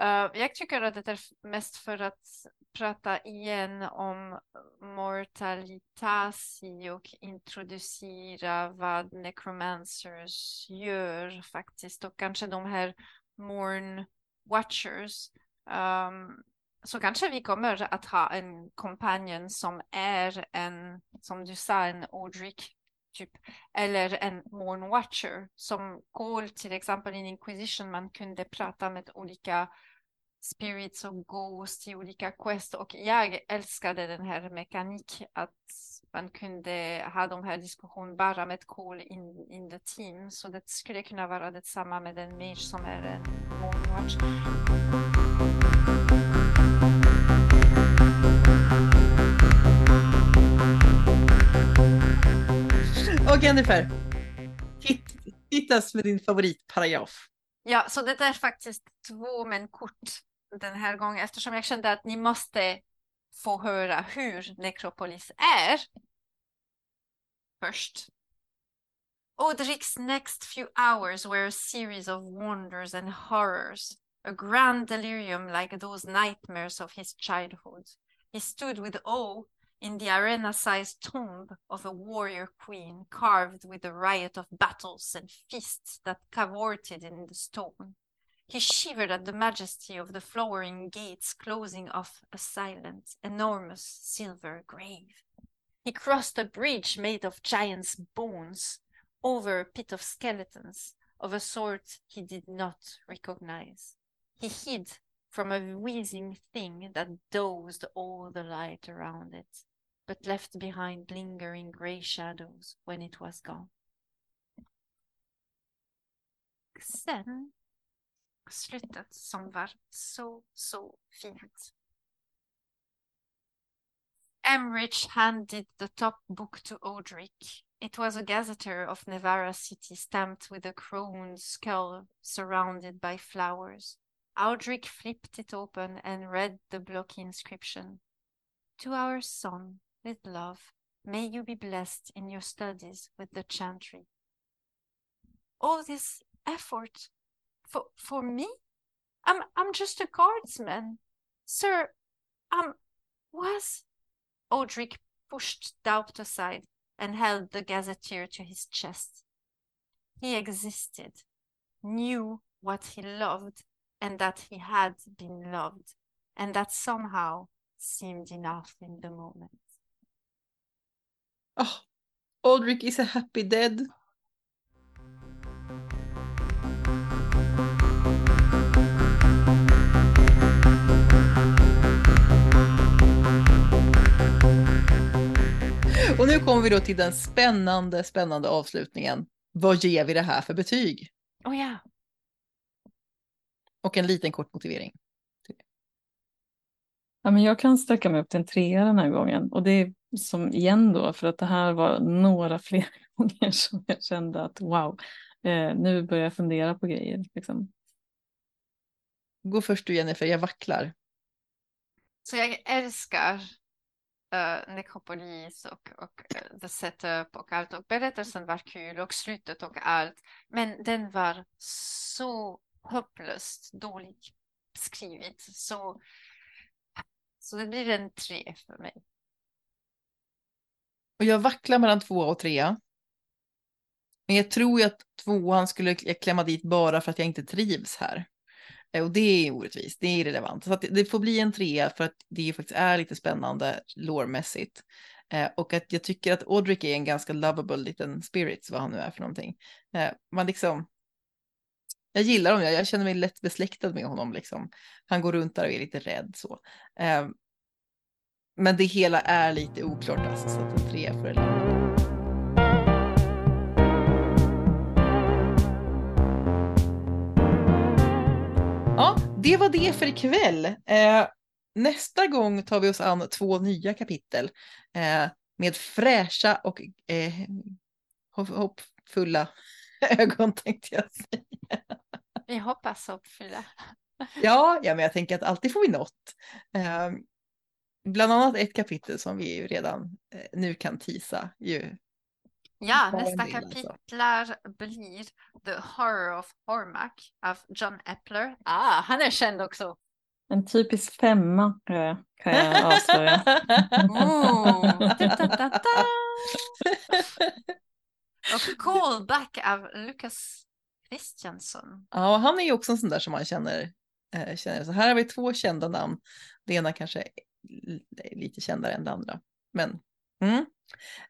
Uh, jag tycker att det är mest för att prata igen om mortalitasi och introducera vad necromancers gör faktiskt och kanske de här morn watchers. Um, så kanske vi kommer att ha en kompanjon som är en, som du sa, en Audric typ, eller en morn watcher som går till exempel i Inquisition, man kunde prata med olika spirits och ghosts i olika quest och jag älskade den här mekanik att man kunde ha de här diskussionerna bara med call in, in the team så det skulle kunna vara detsamma med en mage som är en moonwatch. Och Jennifer, hit, hittas med din favoritparagraf. Ja, så det är faktiskt två men kort den här gången eftersom jag kände att ni måste få höra hur Necropolis är. Först. Odric's next few hours were a series of wonders and horrors, a grand delirium like those nightmares of his childhood. He stood with awe in the arena-sized tomb of a warrior queen carved with a riot of battles and feasts that cavorted in the stone. He shivered at the majesty of the flowering gates closing off a silent, enormous silver grave. He crossed a bridge made of giants' bones over a pit of skeletons of a sort he did not recognize. He hid from a wheezing thing that dozed all the light around it, but left behind lingering grey shadows when it was gone. Sen slutet som var så, så fint. Emrich handed the top book to Odric. It was a gazetteer of Nevara city stamped with a crowned skull surrounded by flowers. Aldrich flipped it open and read the blocky inscription. To our son, with love, may you be blessed in your studies with the chantry. All this effort for, for me, I'm, I'm just a guardsman. Sir, um, was Odric pushed doubt aside and held the gazetteer to his chest. He existed, knew what he loved, and that he had been loved, and that somehow seemed enough in the moment. Oh, Aldrich is a happy dead. Och nu kommer vi då till den spännande, spännande avslutningen. Vad ger vi det här för betyg? Oh ja. Och en liten kort motivering. Ja, men jag kan sträcka mig upp till en trea den här gången. Och det som igen då, för att det här var några fler gånger som jag kände att wow, eh, nu börjar jag fundera på grejer. Liksom. Gå först du Jennifer, jag vacklar. Så jag älskar uh, Necropolis och, och uh, the setup och allt. Och berättelsen var kul och slutet och allt. Men den var så hopplöst dåligt skrivet. Så, så det blir en tre för mig. Och jag vacklar mellan två och trea. Men jag tror ju att tvåan skulle klämma dit bara för att jag inte trivs här. Eh, och det är orättvist, det är irrelevant. Så det får bli en trea för att det ju faktiskt är lite spännande lårmässigt. Eh, och att jag tycker att Audric är en ganska lovable liten spirit, vad han nu är för någonting. Eh, man liksom, jag gillar honom, jag känner mig lätt besläktad med honom. Liksom. Han går runt där och är lite rädd så. Eh, men det hela är lite oklart alltså, så att en trea får det Ja, det var det för ikväll. Eh, nästa gång tar vi oss an två nya kapitel eh, med fräscha och eh, hoppfulla ögon tänkte jag säga. Vi hoppas hoppfulla. ja, ja, men jag tänker att alltid får vi något. Eh, bland annat ett kapitel som vi ju redan eh, nu kan tisa ju Ja, nästa alltså. kapitlar blir The Horror of Hormack av John Epler. Ah, han är känd också. En typisk femma kan jag avslöja. oh, Och Callback av Lucas Christiansson. Ja, han är ju också en sån där som man känner. Eh, känner. Så här har vi två kända namn. Det ena kanske lite kändare än det andra. Men mm.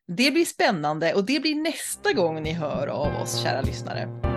Det blir spännande och det blir nästa gång ni hör av oss, kära lyssnare.